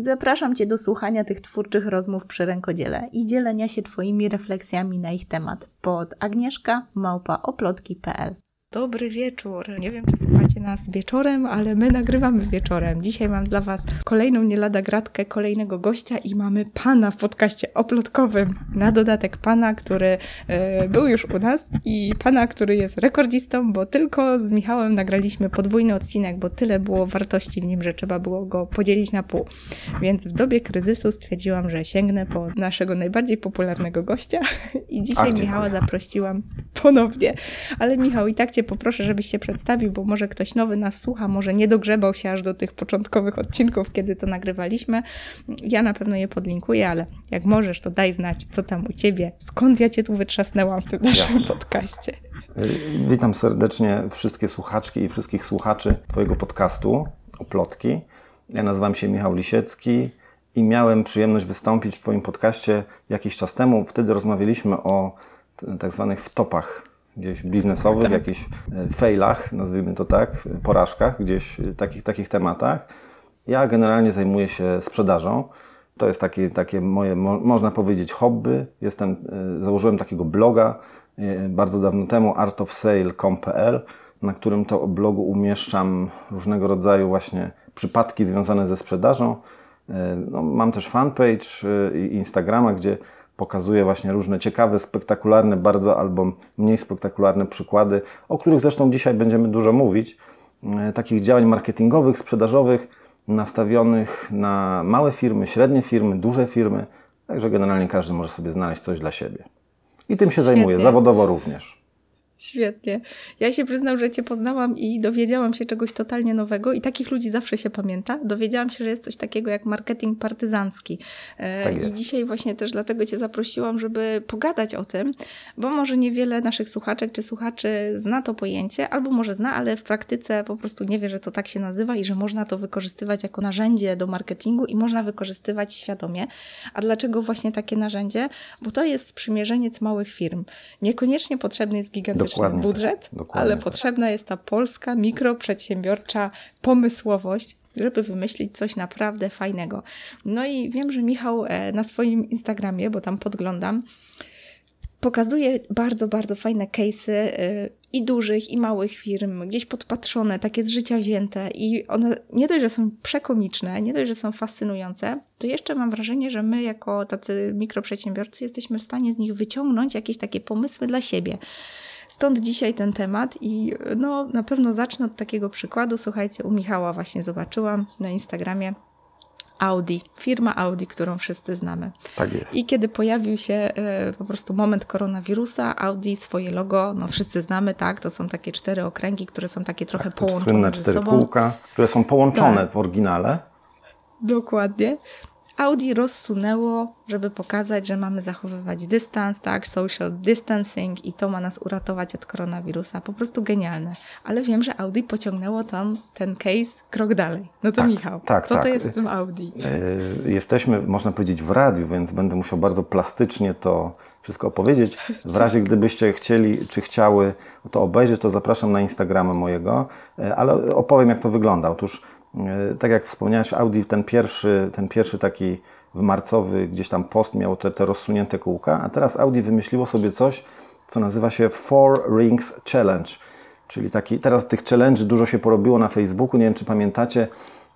Zapraszam Cię do słuchania tych twórczych rozmów przy rękodziele i dzielenia się Twoimi refleksjami na ich temat. Pod agnieszka małpaoplotki.pl Dobry wieczór. Nie wiem, czy słuchacie nas wieczorem, ale my nagrywamy wieczorem. Dzisiaj mam dla Was kolejną nie lada gratkę, kolejnego gościa i mamy pana w podcaście oplotkowym. Na dodatek pana, który e, był już u nas i pana, który jest rekordzistą, bo tylko z Michałem nagraliśmy podwójny odcinek, bo tyle było wartości w nim, że trzeba było go podzielić na pół. Więc w dobie kryzysu stwierdziłam, że sięgnę po naszego najbardziej popularnego gościa i dzisiaj Ach, Michała zaprosiłam ponownie. Ale Michał, i tak Cię poproszę, żebyś się przedstawił, bo może ktoś nowy nas słucha, może nie dogrzebał się aż do tych początkowych odcinków, kiedy to nagrywaliśmy. Ja na pewno je podlinkuję, ale jak możesz, to daj znać, co tam u Ciebie, skąd ja Cię tu wytrzasnęłam w tym naszym Jasne. podcaście. Witam serdecznie wszystkie słuchaczki i wszystkich słuchaczy Twojego podcastu Oplotki. Ja nazywam się Michał Lisiecki i miałem przyjemność wystąpić w Twoim podcaście jakiś czas temu. Wtedy rozmawialiśmy o tak zwanych wtopach gdzieś biznesowych, tak. jakichś e, failach, nazwijmy to tak, porażkach, gdzieś e, takich, takich tematach. Ja generalnie zajmuję się sprzedażą. To jest takie, takie moje, mo, można powiedzieć, hobby. Jestem, e, założyłem takiego bloga bardzo dawno temu, artofsale.com.pl, na którym to blogu umieszczam różnego rodzaju właśnie przypadki związane ze sprzedażą. No, mam też fanpage i Instagrama, gdzie pokazuje właśnie różne ciekawe, spektakularne bardzo albo mniej spektakularne przykłady, o których zresztą dzisiaj będziemy dużo mówić, e, takich działań marketingowych, sprzedażowych, nastawionych na małe firmy, średnie firmy, duże firmy, także generalnie każdy może sobie znaleźć coś dla siebie. I tym się Świetnie. zajmuję, zawodowo również. Świetnie. Ja się przyznam, że Cię poznałam i dowiedziałam się czegoś totalnie nowego i takich ludzi zawsze się pamięta. Dowiedziałam się, że jest coś takiego jak marketing partyzancki. E, tak I dzisiaj właśnie też dlatego Cię zaprosiłam, żeby pogadać o tym, bo może niewiele naszych słuchaczek czy słuchaczy zna to pojęcie, albo może zna, ale w praktyce po prostu nie wie, że to tak się nazywa i że można to wykorzystywać jako narzędzie do marketingu i można wykorzystywać świadomie. A dlaczego właśnie takie narzędzie? Bo to jest sprzymierzeniec małych firm. Niekoniecznie potrzebny jest gigantyczny Dokładnie budżet, tak. Ale tak. potrzebna jest ta polska mikroprzedsiębiorcza pomysłowość, żeby wymyślić coś naprawdę fajnego. No i wiem, że Michał e, na swoim Instagramie, bo tam podglądam, pokazuje bardzo, bardzo fajne case'y e, i dużych, i małych firm, gdzieś podpatrzone, takie z życia wzięte i one nie dość, że są przekomiczne, nie dość, że są fascynujące, to jeszcze mam wrażenie, że my jako tacy mikroprzedsiębiorcy jesteśmy w stanie z nich wyciągnąć jakieś takie pomysły dla siebie. Stąd dzisiaj ten temat i no, na pewno zacznę od takiego przykładu. Słuchajcie, u Michała właśnie zobaczyłam na Instagramie Audi, firma Audi, którą wszyscy znamy. Tak jest. I kiedy pojawił się e, po prostu moment koronawirusa, Audi swoje logo, no wszyscy znamy, tak, to są takie cztery okręgi, które są takie trochę tak, połączone słynne cztery kółka, które są połączone tak. w oryginale. Dokładnie. Audi rozsunęło, żeby pokazać, że mamy zachowywać dystans, tak, social distancing i to ma nas uratować od koronawirusa. Po prostu genialne. Ale wiem, że Audi pociągnęło tam ten case krok dalej. No to tak, Michał, tak, co tak. to jest z tym Audi? Yy, jesteśmy, można powiedzieć, w radiu, więc będę musiał bardzo plastycznie to wszystko opowiedzieć. W razie gdybyście chcieli, czy chciały to obejrzeć, to zapraszam na Instagrama mojego, yy, ale opowiem jak to wygląda. Otóż E, tak jak wspomniałeś, Audi ten pierwszy, ten pierwszy taki w marcowy gdzieś tam post miał te, te rozsunięte kółka, a teraz Audi wymyśliło sobie coś, co nazywa się Four Rings Challenge. Czyli taki, teraz tych challenge dużo się porobiło na Facebooku, nie wiem czy pamiętacie,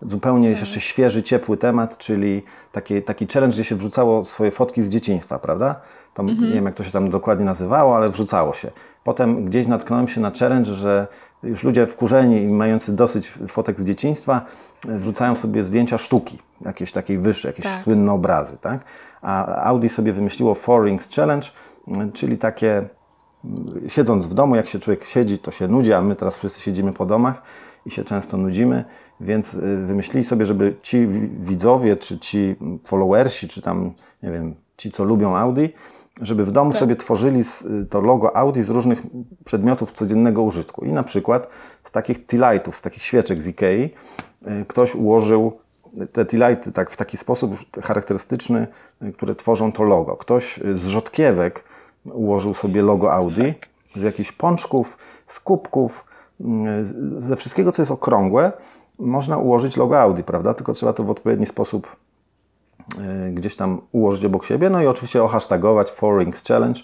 zupełnie jest jeszcze świeży, ciepły temat, czyli taki, taki challenge, gdzie się wrzucało swoje fotki z dzieciństwa, prawda? Tam, mhm. Nie wiem, jak to się tam dokładnie nazywało, ale wrzucało się. Potem gdzieś natknąłem się na challenge, że już ludzie wkurzeni i mający dosyć fotek z dzieciństwa e, wrzucają sobie zdjęcia sztuki, jakieś takiej wyższe, jakieś tak. słynne obrazy, tak? A Audi sobie wymyśliło Four Rings Challenge, czyli takie siedząc w domu, jak się człowiek siedzi, to się nudzi, a my teraz wszyscy siedzimy po domach i się często nudzimy, więc y, wymyślili sobie, żeby ci widzowie, czy ci followersi, czy tam, nie wiem, ci, co lubią Audi, żeby w domu tak. sobie tworzyli y, to logo Audi z różnych przedmiotów codziennego użytku. I na przykład z takich T-lightów, z takich świeczek z Ikei, y, ktoś ułożył te T-lighty tak, w taki sposób charakterystyczny, które tworzą to logo. Ktoś z rzodkiewek ułożył sobie logo Audi, z jakichś pączków, z kubków, ze wszystkiego, co jest okrągłe, można ułożyć logo Audi, prawda? Tylko trzeba to w odpowiedni sposób e, gdzieś tam ułożyć obok siebie. No i oczywiście ohasztagować Four Rings Challenge.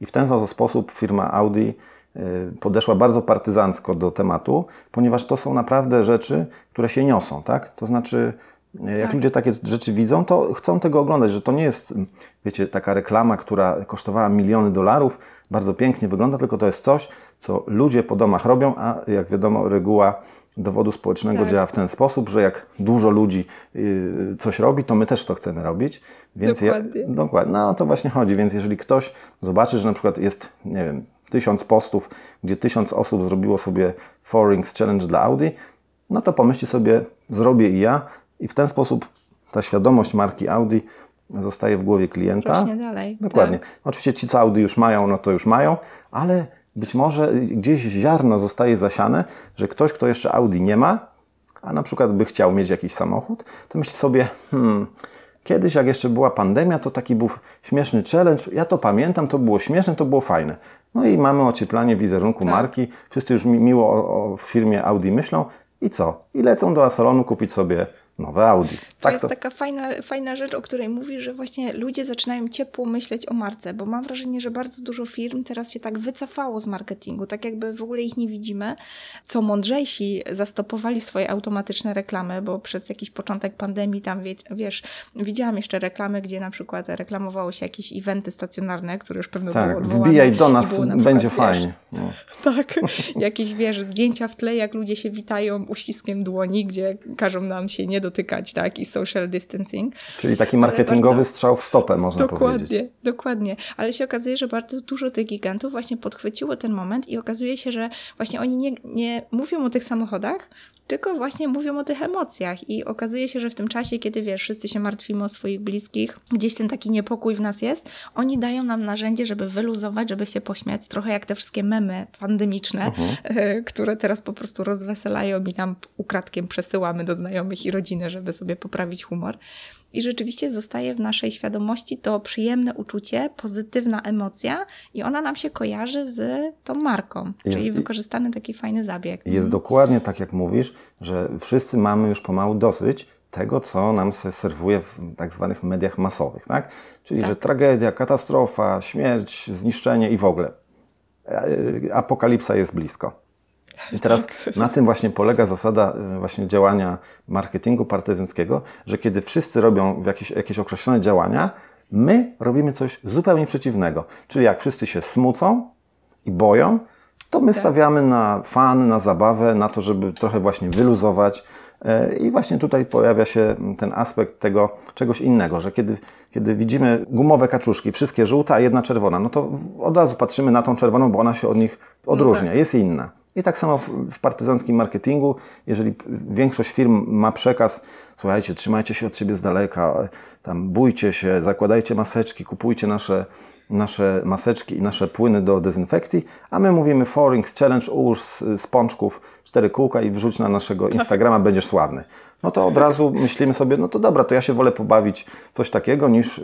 I w ten sposób firma Audi e, podeszła bardzo partyzancko do tematu, ponieważ to są naprawdę rzeczy, które się niosą, tak? To znaczy jak tak. ludzie takie rzeczy widzą, to chcą tego oglądać, że to nie jest, wiecie, taka reklama, która kosztowała miliony dolarów, bardzo pięknie wygląda, tylko to jest coś, co ludzie po domach robią, a jak wiadomo, reguła dowodu społecznego tak. działa w ten sposób, że jak dużo ludzi y, coś robi, to my też to chcemy robić. Więc dokładnie. Ja, dokładnie. No to właśnie chodzi. Więc jeżeli ktoś zobaczy, że na przykład jest, nie wiem, tysiąc postów, gdzie tysiąc osób zrobiło sobie Four Rings Challenge dla Audi, no to pomyślcie sobie, zrobię i ja, i w ten sposób ta świadomość marki Audi zostaje w głowie klienta. Rośnie dalej. Dokładnie. Tak. Oczywiście ci, co Audi już mają, no to już mają, ale być może gdzieś ziarno zostaje zasiane, że ktoś, kto jeszcze Audi nie ma, a na przykład by chciał mieć jakiś samochód, to myśli sobie, hmm, kiedyś jak jeszcze była pandemia, to taki był śmieszny challenge, ja to pamiętam, to było śmieszne, to było fajne. No i mamy ocieplanie wizerunku tak. marki, wszyscy już miło o, o firmie Audi myślą i co? I lecą do salonu kupić sobie nowe Audi. To tak jest to... taka fajna, fajna rzecz, o której mówisz, że właśnie ludzie zaczynają ciepło myśleć o marce, bo mam wrażenie, że bardzo dużo firm teraz się tak wycofało z marketingu, tak jakby w ogóle ich nie widzimy. Co mądrzejsi zastopowali swoje automatyczne reklamy, bo przez jakiś początek pandemii tam, wie, wiesz, widziałam jeszcze reklamy, gdzie na przykład reklamowało się jakieś eventy stacjonarne, które już pewno tak, były wbijaj do nas, przykład, będzie wiesz, fajnie. No. Tak, jakieś, wiesz, zdjęcia w tle, jak ludzie się witają uściskiem dłoni, gdzie każą nam się nie do dotykać, tak, i social distancing. Czyli taki marketingowy bardzo... strzał w stopę, można dokładnie, powiedzieć. Dokładnie, dokładnie. Ale się okazuje, że bardzo dużo tych gigantów właśnie podchwyciło ten moment i okazuje się, że właśnie oni nie, nie mówią o tych samochodach, tylko właśnie mówią o tych emocjach i okazuje się, że w tym czasie, kiedy wiesz, wszyscy się martwimy o swoich bliskich, gdzieś ten taki niepokój w nas jest, oni dają nam narzędzie, żeby wyluzować, żeby się pośmiać, trochę jak te wszystkie memy pandemiczne, uh -huh. które teraz po prostu rozweselają i nam ukradkiem przesyłamy do znajomych i rodziny, żeby sobie poprawić humor. I rzeczywiście zostaje w naszej świadomości to przyjemne uczucie, pozytywna emocja, i ona nam się kojarzy z tą marką, jest, czyli wykorzystany taki fajny zabieg. Jest mhm. dokładnie tak, jak mówisz, że wszyscy mamy już pomału dosyć tego, co nam się serwuje w tak zwanych mediach masowych, tak? Czyli, tak. że tragedia, katastrofa, śmierć, zniszczenie i w ogóle. E, apokalipsa jest blisko. I teraz na tym właśnie polega zasada e, właśnie działania marketingu partyzanckiego, że kiedy wszyscy robią jakieś, jakieś określone działania, my robimy coś zupełnie przeciwnego. Czyli jak wszyscy się smucą i boją, to my tak. stawiamy na fan, na zabawę, na to, żeby trochę właśnie wyluzować. E, I właśnie tutaj pojawia się ten aspekt tego czegoś innego, że kiedy, kiedy widzimy gumowe kaczuszki, wszystkie żółte, a jedna czerwona, no to od razu patrzymy na tą czerwoną, bo ona się od nich odróżnia, no tak. jest inna. I tak samo w, w partyzanckim marketingu, jeżeli większość firm ma przekaz, słuchajcie, trzymajcie się od siebie z daleka, tam bójcie się, zakładajcie maseczki, kupujcie nasze, nasze maseczki i nasze płyny do dezynfekcji, a my mówimy Forings Challenge, ułóż z, pączków cztery kółka i wrzuć na naszego tak. Instagrama, będziesz sławny. No to od razu myślimy sobie, no to dobra, to ja się wolę pobawić coś takiego niż...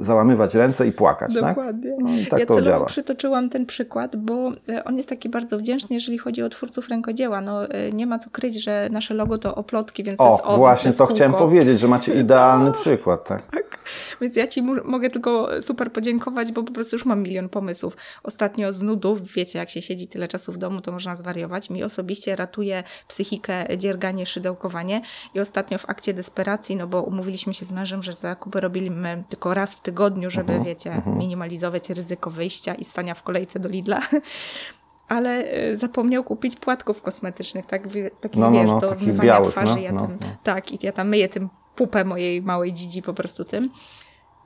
Załamywać ręce i płakać. Tak? Dokładnie. Tak? No i tak ja to celowo działa. przytoczyłam ten przykład, bo e, on jest taki bardzo wdzięczny, jeżeli chodzi o twórców rękodzieła. No, e, nie ma co kryć, że nasze logo to oplotki, więc o, to właśnie to chciałem powiedzieć, że macie idealny przykład. Tak? tak. Więc ja Ci mogę tylko super podziękować, bo po prostu już mam milion pomysłów. Ostatnio z nudów, wiecie, jak się siedzi tyle czasu w domu, to można zwariować. Mi osobiście ratuje psychikę dzierganie, szydełkowanie i ostatnio w akcie desperacji, no bo umówiliśmy się z mężem, że zakupy robiliśmy tylko raz w tygodniu, żeby, uh mhm, -huh, wiecie, uh mhm. -huh. minimalizować ryzyko wyjścia i stania w kolejce do Lidla. Ale e, zapomniał kupić płatków kosmetycznych, tak, takich, no, no, wiesz, no, do zmywania białych, twarzy. No, ja no, tym, no. Tak, i ja tam myję tym pupę mojej małej dzidzi po prostu tym.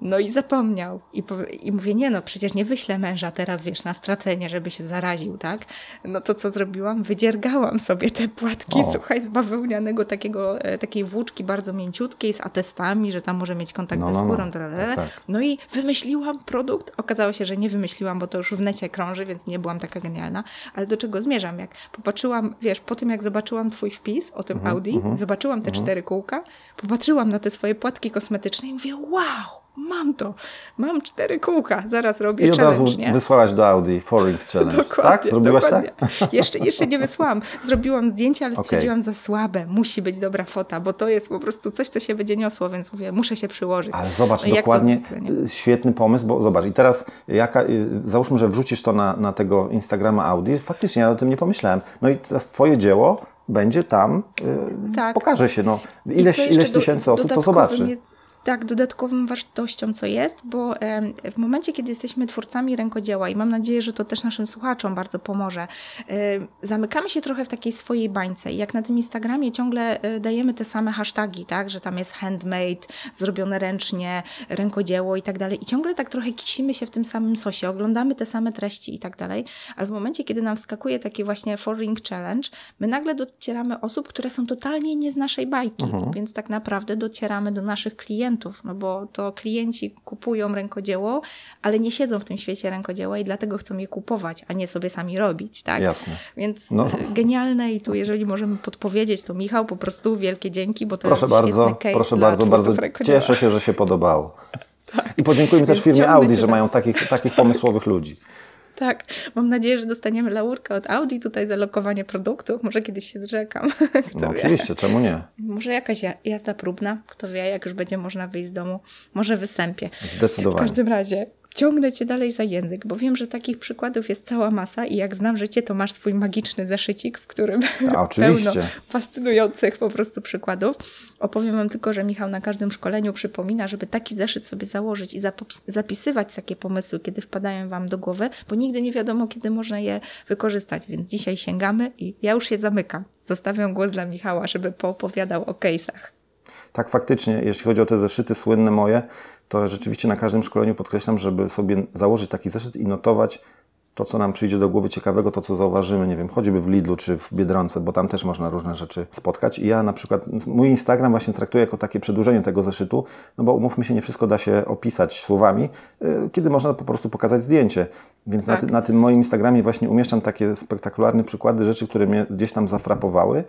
No i zapomniał. I, I mówię, nie no, przecież nie wyślę męża teraz, wiesz, na stracenie, żeby się zaraził, tak? No to co zrobiłam? Wydziergałam sobie te płatki, O. słuchaj, z bawełnianego takiego, e, takiej włóczki bardzo mięciutkiej, z atestami, że tam może mieć kontakt No, ze no, no. skórą. tralala. Tak, tak. No i wymyśliłam produkt. Okazało się, że nie wymyśliłam, bo to już w necie krąży, więc nie byłam taka genialna. Ale do czego zmierzam? Jak popatrzyłam, wiesz, po tym jak zobaczyłam twój wpis o tym Mhm, Audi, mhm, zobaczyłam te mhm. cztery kółka, popatrzyłam na te swoje płatki kosmetyczne i mówię, wow, mam to, mam cztery kółka, zaraz robię I od razu nie? wysłałaś do Audi Forings Challenge. tak? Zrobiłaś dokładnie. tak? Jeszcze, jeszcze nie wysłałam. Zrobiłam zdjęcie, ale stwierdziłam za słabe. Musi być dobra fota, bo to jest po prostu coś, co się będzie niosło, więc mówię, muszę się przyłożyć. Ale zobacz, No dokładnie świetny pomysł, bo zobacz, i teraz jaka, y, załóżmy, że wrzucisz to na, na tego Instagrama Audi, faktycznie ja o tym nie pomyślałem. No i teraz twoje dzieło będzie tam, y, Tak. pokaże się, no, ileś, ileś do- tysięcy osób to zobaczy. Tak, dodatkową wartością, co jest, bo w momencie, kiedy jesteśmy twórcami rękodzieła i mam nadzieję, że to też naszym słuchaczom bardzo pomoże, zamykamy się trochę w takiej swojej bańce. Jak na tym Instagramie ciągle e, dajemy te same hasztagi, tak, że tam jest handmade, zrobione ręcznie, rękodzieło i tak dalej. I ciągle tak trochę kisimy się w tym samym sosie, oglądamy te same treści i tak dalej, ale w momencie, kiedy nam wskakuje taki właśnie Four Ring Challenge, my nagle docieramy osób, które są totalnie nie z naszej bajki, Mhm. więc tak naprawdę docieramy do naszych klientów, no bo to klienci kupują rękodzieło, ale nie siedzą w tym świecie rękodzieła i dlatego chcą je kupować, a nie sobie sami robić, tak? Jasne. Więc No. genialne i tu jeżeli możemy podpowiedzieć, to Michał, po prostu wielkie dzięki, bo to Proszę jest bardzo, świetny case proszę bardzo, bardzo cieszę się, że się podobało. I podziękujmy też firmie Audi, że tak- mają takich, takich pomysłowych ludzi. Tak, mam nadzieję, że dostaniemy laurkę od Audi tutaj za lokowanie produktu. Może kiedyś się zrzekam. No oczywiście, czemu nie? Może jakaś ja- jazda próbna, kto wie, jak już będzie można wyjść z domu. Może wysępie. W Zdecydowanie. każdym razie ciągnę Cię dalej za język, bo wiem, że takich przykładów jest cała masa i jak znam życie, to masz swój magiczny zaszycik, w którym A, oczywiście. pełno fascynujących po prostu przykładów. Opowiem Wam tylko, że Michał na każdym szkoleniu przypomina, żeby taki zeszyt sobie założyć i zapis- zapisywać takie pomysły, kiedy wpadają Wam do głowy, bo nigdy nie wiadomo, kiedy można je wykorzystać, więc dzisiaj sięgamy i ja już się zamykam. Zostawiam głos dla Michała, żeby poopowiadał o case'ach. Tak, faktycznie, jeśli chodzi o te zeszyty słynne moje, to rzeczywiście na każdym szkoleniu podkreślam, żeby sobie założyć taki zeszyt i notować to, co nam przyjdzie do głowy ciekawego, to, co zauważymy, nie wiem, choćby w Lidlu czy w Biedronce, bo tam też można różne rzeczy spotkać. I ja na przykład, mój Instagram właśnie traktuję jako takie przedłużenie tego zeszytu, no bo umówmy się, nie wszystko da się opisać słowami, y, kiedy można po prostu pokazać zdjęcie. Więc na, Tak. ty, na tym moim Instagramie właśnie umieszczam takie spektakularne przykłady rzeczy, które mnie gdzieś tam zafrapowały.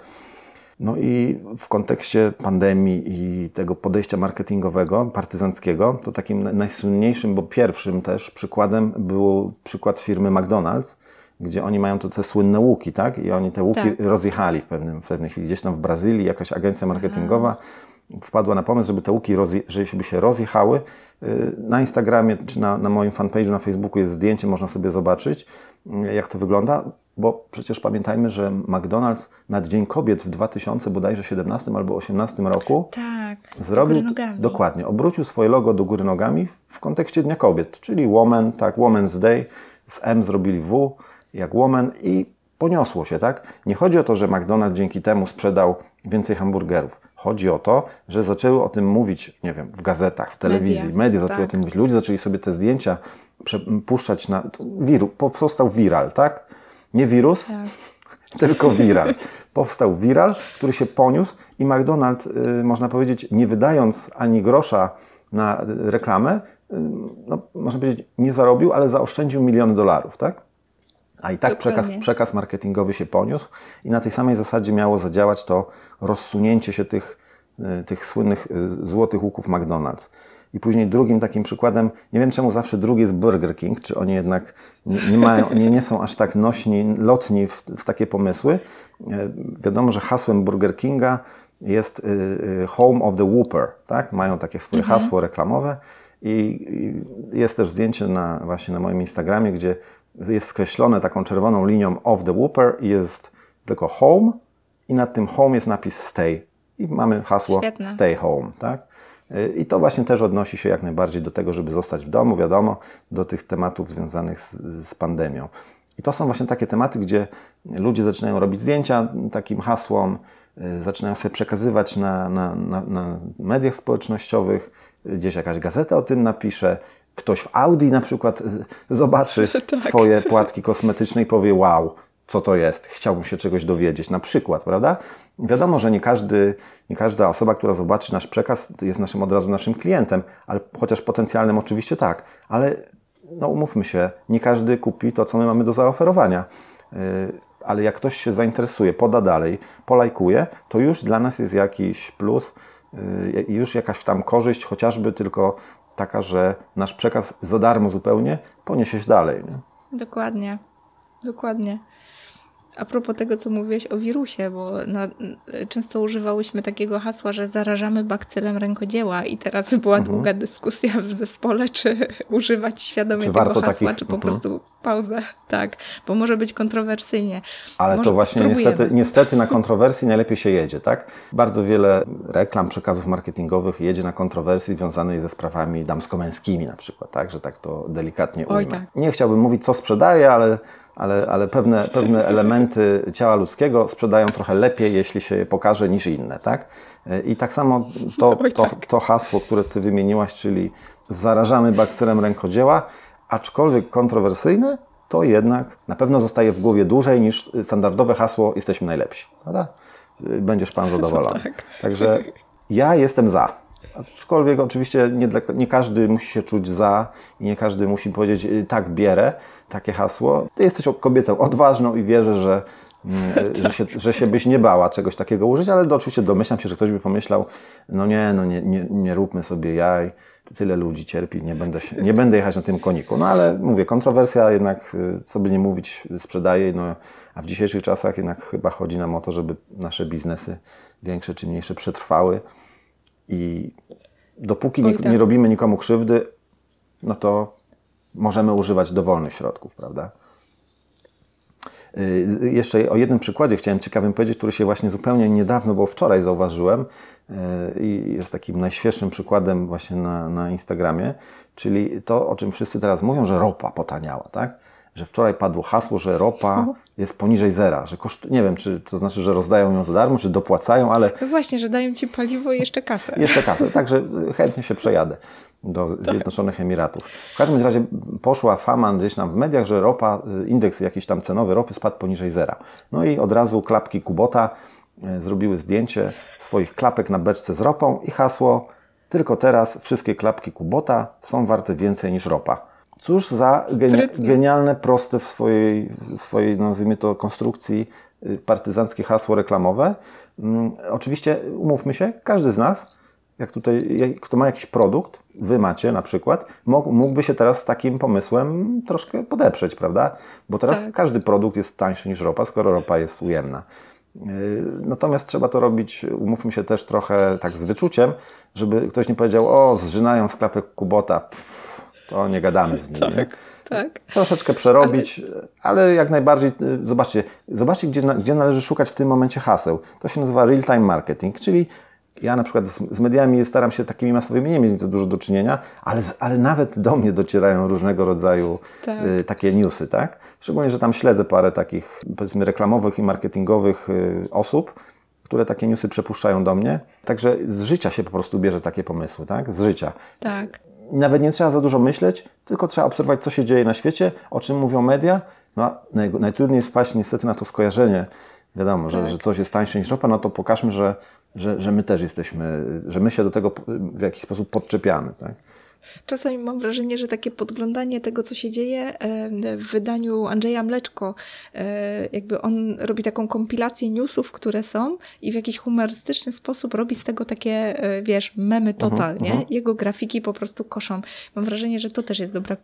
No i w kontekście pandemii i tego podejścia marketingowego, partyzanckiego, to takim na- najsłynniejszym, bo pierwszym też przykładem był przykład firmy McDonald's, gdzie oni mają to te słynne łuki, tak? I oni te łuki Tak. rozjechali w, pewnym, w pewnej chwili. Gdzieś tam w Brazylii jakaś agencja marketingowa wpadła na pomysł, żeby te łuki, żeby się rozjechały. Yy, Na Instagramie czy na, na moim fanpage'u na Facebooku jest zdjęcie, można sobie zobaczyć, yy, jak to wygląda, bo przecież pamiętajmy, że McDonald's na Dzień Kobiet w 2000 bodajże 17 albo 18 roku Tak, zrobił, dokładnie, obrócił swoje logo do góry nogami w kontekście Dnia Kobiet, czyli Woman, tak, Woman's Day, z M zrobili W, jak Woman i poniosło się, tak? Nie chodzi o to, że McDonald's dzięki temu sprzedał więcej hamburgerów. Chodzi o to, że zaczęły o tym mówić, nie wiem, w gazetach, w telewizji, media, Media, zaczęły tak. o tym mówić, ludzie zaczęli sobie te zdjęcia puszczać na... Wiru, powstał viral, tak? Nie wirus, Tak. tylko viral. Powstał viral, który się poniósł i McDonald's, y, można powiedzieć, nie wydając ani grosza na reklamę, y, no, można powiedzieć, nie zarobił, ale zaoszczędził miliony dolarów, tak? A i tak przekaz, przekaz marketingowy się poniósł i na tej samej zasadzie miało zadziałać to rozsunięcie się tych, y, tych słynnych złotych łuków McDonald's. I później drugim takim przykładem, nie wiem czemu zawsze drugi jest Burger King, czy oni jednak nie, nie mają, nie, nie są aż tak nośni, lotni w, w takie pomysły. E, Wiadomo, że hasłem Burger Kinga jest y, y, Home of the Whopper, tak? Mają takie swoje hasło reklamowe i, jest też zdjęcie na, właśnie na moim Instagramie, gdzie jest skreślone taką czerwoną linią of the Whopper i jest tylko home i nad tym home jest napis stay i mamy hasło Świetne. stay home, tak? Y, I to właśnie też odnosi się jak najbardziej do tego, żeby zostać w domu, wiadomo, do tych tematów związanych z, z pandemią. I to są właśnie takie tematy, gdzie ludzie zaczynają robić zdjęcia takim hasłom, y, zaczynają sobie przekazywać na, na, na, na mediach społecznościowych, gdzieś jakaś gazeta o tym napisze, ktoś w Audi na przykład y, zobaczy Tak. Twoje płatki kosmetyczne i powie wow, co to jest, chciałbym się czegoś dowiedzieć, na przykład, prawda? Wiadomo, że nie, każdy, nie każda osoba, która zobaczy nasz przekaz, jest naszym od razu naszym klientem, ale chociaż potencjalnym oczywiście tak, ale no umówmy się, nie każdy kupi to, co my mamy do zaoferowania. Yy, Ale jak ktoś się zainteresuje, poda dalej, polajkuje, to już dla nas jest jakiś plus, yy, już jakaś tam korzyść, chociażby tylko taka, że nasz przekaz za darmo zupełnie poniesie się dalej. Nie? Dokładnie, dokładnie. A propos tego, co mówiłeś o wirusie, bo na, często używałyśmy takiego hasła, że zarażamy bakcylem rękodzieła i teraz była Mhm. długa dyskusja w zespole, czy używać świadomie Czy tego hasła, takich- czy po mhm. prostu pauzę. Tak, bo może być kontrowersyjnie. Ale Może to właśnie spróbujemy. niestety, niestety na kontrowersji najlepiej się jedzie, tak? Bardzo wiele reklam, przekazów marketingowych jedzie na kontrowersji związanej ze sprawami damsko-męskimi na przykład, tak? Że tak to delikatnie Oj, ujmę. tak. Nie chciałbym mówić, co sprzedaje, ale, ale, ale pewne, pewne elementy ciała ludzkiego sprzedają trochę lepiej, jeśli się je pokaże, niż inne, tak? I tak samo to, to, tak. to hasło, które Ty wymieniłaś, czyli zarażamy bakcylem rękodzieła, aczkolwiek kontrowersyjne, to jednak na pewno zostaje w głowie dłużej niż standardowe hasło jesteśmy najlepsi, prawda? Y, Będziesz Pan zadowolony. tak. Także ja jestem za. Aczkolwiek oczywiście nie, dla, nie każdy musi się czuć za i nie każdy musi powiedzieć y, tak, bierę takie hasło. Ty jesteś kobietą odważną i wierzę, że, mm, że, się, że się byś nie bała czegoś takiego użyć, ale do, oczywiście domyślam się, że ktoś by pomyślał, no nie, no nie, nie, nie róbmy sobie jaj, tyle ludzi cierpi, nie będę, się, nie będę jechać na tym koniku. No ale mówię, kontrowersja jednak, y, co by nie mówić, sprzedaje, no, a w dzisiejszych czasach jednak chyba chodzi nam o to, żeby nasze biznesy większe czy mniejsze przetrwały i dopóki nie, tak. nie robimy nikomu krzywdy, no to możemy używać dowolnych środków, prawda? Y, Jeszcze o jednym przykładzie chciałem ciekawym powiedzieć, który się właśnie zupełnie niedawno, bo wczoraj zauważyłem y, i jest takim najświeższym przykładem właśnie na, na Instagramie, czyli to, o czym wszyscy teraz mówią, że ropa potaniała, tak? Że wczoraj padło hasło, że ropa jest poniżej zera, że koszt... nie wiem, czy to znaczy, że rozdają ją za darmo, czy dopłacają, ale No właśnie, że dają ci paliwo i jeszcze kasę. jeszcze kasę, także chętnie się przejadę do Zjednoczonych Emiratów. W każdym razie poszła fama gdzieś tam w mediach, że ropa, y, indeks jakiś tam cenowy ropy spadł poniżej zera. No i od razu klapki Kubota y, zrobiły zdjęcie swoich klapek na beczce z ropą i hasło tylko teraz wszystkie klapki Kubota są warte więcej niż ropa. Cóż za Sprytne. genialne, proste w swojej, w swojej nazwijmy to, konstrukcji y, partyzanckie hasło reklamowe. Mm, oczywiście, umówmy się, każdy z nas, jak tutaj, jak- kto ma jakiś produkt, wy macie na przykład, mógł- mógłby się teraz z takim pomysłem troszkę podeprzeć, prawda? Bo teraz Tak. każdy produkt jest tańszy niż ropa, skoro ropa jest ujemna. Yy, Natomiast trzeba to robić, umówmy się też trochę tak z wyczuciem, żeby ktoś nie powiedział, o, zżynają sklepek Kubota, Pff, to nie gadamy z nimi. nie? Tak. troszeczkę przerobić, ale, jak najbardziej, y, zobaczcie, zobaczcie gdzie, gdzie należy szukać w tym momencie haseł. To się nazywa real-time marketing, czyli ja na przykład z, mediami staram się takimi masowymi nie mieć za dużo do czynienia, ale, ale nawet do mnie docierają różnego rodzaju Tak. y, takie newsy, tak? Szczególnie, że tam śledzę parę takich, powiedzmy, reklamowych i marketingowych y, osób, które takie newsy przepuszczają do mnie. Także z życia się po prostu bierze takie pomysły, tak? Z życia. Tak. Nawet nie trzeba za dużo myśleć, tylko trzeba obserwować, co się dzieje na świecie, o czym mówią media. No, najtrudniej jest wpaść niestety na to skojarzenie. Wiadomo, że, Tak. że coś jest tańsze niż ropa, no to pokażmy, że, że, że my też jesteśmy, że my się do tego w jakiś sposób podczepiamy. Tak? Czasami mam wrażenie, że takie podglądanie tego, co się dzieje w wydaniu Andrzeja Mleczko, e, jakby on robi taką kompilację newsów, które są i w jakiś humorystyczny sposób robi z tego takie, e, wiesz, memy mhm. Jego grafiki po prostu koszą. Mam wrażenie, że to też jest dobra,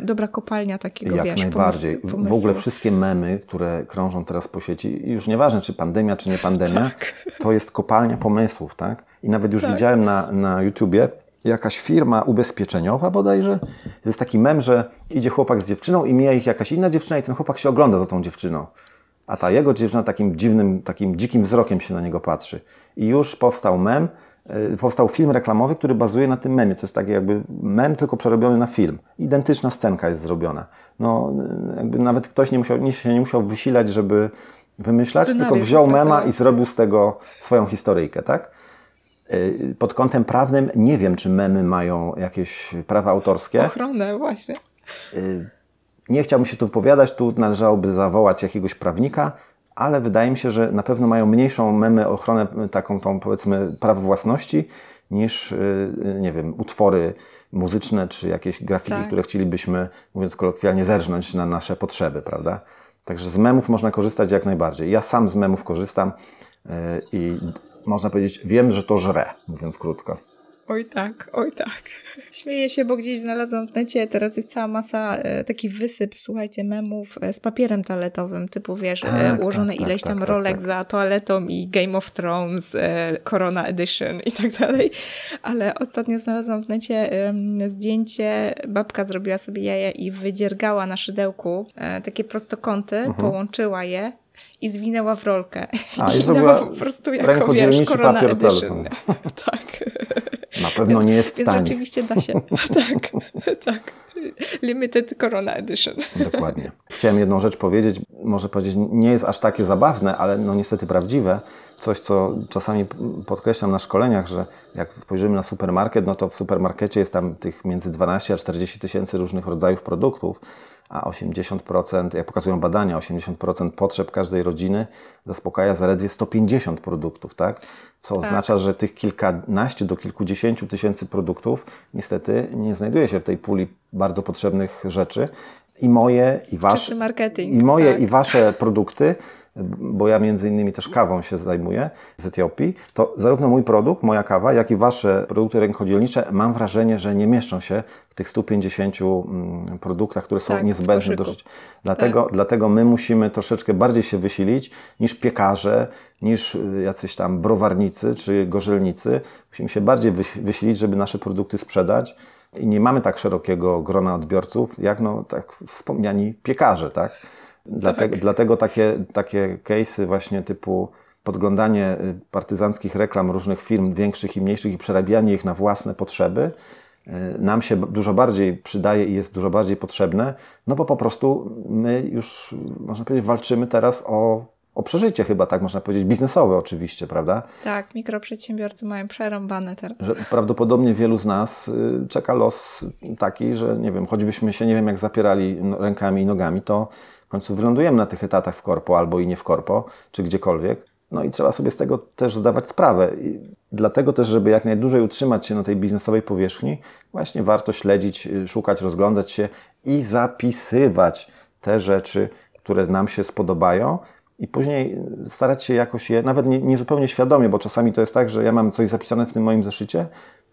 dobra kopalnia takiego, Jak wiesz, najbardziej. pomysłu- W- W ogóle wszystkie memy, które krążą teraz po sieci, już nieważne, czy pandemia, czy nie pandemia, Tak. to jest kopalnia pomysłów, tak? I nawet już Tak. widziałem na, na YouTubie, jakaś firma ubezpieczeniowa bodajże, jest taki mem, że idzie chłopak z dziewczyną i mija ich jakaś inna dziewczyna i ten chłopak się ogląda za tą dziewczyną. A ta jego dziewczyna takim dziwnym, takim dzikim wzrokiem się na niego patrzy. I już powstał mem, y, powstał film reklamowy, który bazuje na tym memie. To jest taki jakby mem, tylko przerobiony na film. Identyczna scenka jest zrobiona. No, y, jakby nawet ktoś nie musiał, nie, się nie musiał wysilać, żeby, wymyślać, tylko Scenariusz wziął mema i zrobił z tego swoją historyjkę, tak? Y, Pod kątem prawnym nie wiem, czy memy mają jakieś prawa autorskie. Ochronę, właśnie. Y, Nie chciałbym się tu wypowiadać, tu należałoby zawołać jakiegoś prawnika, ale wydaje mi się, że na pewno mają mniejszą memy ochronę y, taką tą powiedzmy praw własności niż, nie wiem, utwory muzyczne czy jakieś grafiki, Tak. które chcielibyśmy, mówiąc kolokwialnie, zerżnąć na nasze potrzeby, prawda? Także z memów można korzystać jak najbardziej. Ja sam z memów korzystam i można powiedzieć, wiem, że to żre, mówiąc krótko. Oj tak, oj tak. Śmieję się, bo gdzieś znalazłam w necie, teraz jest cała masa, e, taki wysyp, słuchajcie, memów e, z papierem toaletowym, typu wiesz, Tak, e, tak, ułożone tak, ileś tak, tam rolek tak. za toaletą i Game of Thrones, e, Corona Edition i tak dalej. Ale ostatnio znalazłam w necie zdjęcie, babka zrobiła sobie jaja i wydziergała na szydełku e, takie prostokąty, Mhm. połączyła je i zwinęła w rolkę. A, i I zrobiła po prostu jako, wiesz, papier Edition. tak. Na pewno nie jest Więc tani. oczywiście da się. tak, tak. Limited Corona Edition. Dokładnie. Chciałem jedną rzecz powiedzieć, może powiedzieć, nie jest aż takie zabawne, ale no niestety prawdziwe. Coś, co czasami podkreślam na szkoleniach, że jak spojrzymy na supermarket, no to w supermarkecie jest tam tych między 12 a 40 tysięcy różnych rodzajów produktów, a 80%, jak pokazują badania, 80% potrzeb każdej rodziny zaspokaja zaledwie 150 produktów, tak? Co Tak. oznacza, że tych kilkanaście do kilkudziesięciu tysięcy produktów niestety nie znajduje się w tej puli bardzo potrzebnych rzeczy. I moje, i wasze, marketing. i moje, tak. i wasze produkty, bo ja między innymi też kawą się zajmuję z Etiopii, to zarówno mój produkt, moja kawa, jak i wasze produkty rękodzielnicze, mam wrażenie, że nie mieszczą się w tych 150 mm, produktach, które są Tak, niezbędne do życia. Dlatego, dlatego my musimy troszeczkę bardziej się wysilić niż piekarze, niż y, jacyś tam browarnicy czy gorzelnicy. Musimy się bardziej wysilić, żeby nasze produkty sprzedać. I nie mamy tak szerokiego grona odbiorców, jak no, tak wspomniani piekarze, tak? Dlatego, dlatego takie, takie case'y właśnie typu podglądanie y, partyzanckich reklam różnych firm, większych i mniejszych i przerabianie ich na własne potrzeby, y, nam się dużo bardziej przydaje i jest dużo bardziej potrzebne, no bo po prostu my już, można powiedzieć, walczymy teraz o, o przeżycie chyba, tak można powiedzieć, biznesowe oczywiście, prawda? Tak, mikroprzedsiębiorcy mają przerąbane teraz. że prawdopodobnie wielu z nas y, czeka los taki, że nie wiem, choćbyśmy się nie wiem jak zapierali no, rękami i nogami, to w końcu wylądujemy na tych etatach w korpo albo i nie w korpo, czy gdziekolwiek. No i trzeba sobie z tego też zdawać sprawę. I dlatego też, żeby jak najdłużej utrzymać się na tej biznesowej powierzchni, właśnie warto śledzić, y, szukać, rozglądać się i zapisywać te rzeczy, które nam się spodobają, i później starać się jakoś je, nawet nie, nie zupełnie świadomie, bo czasami to jest tak, że ja mam coś zapisane w tym moim zeszycie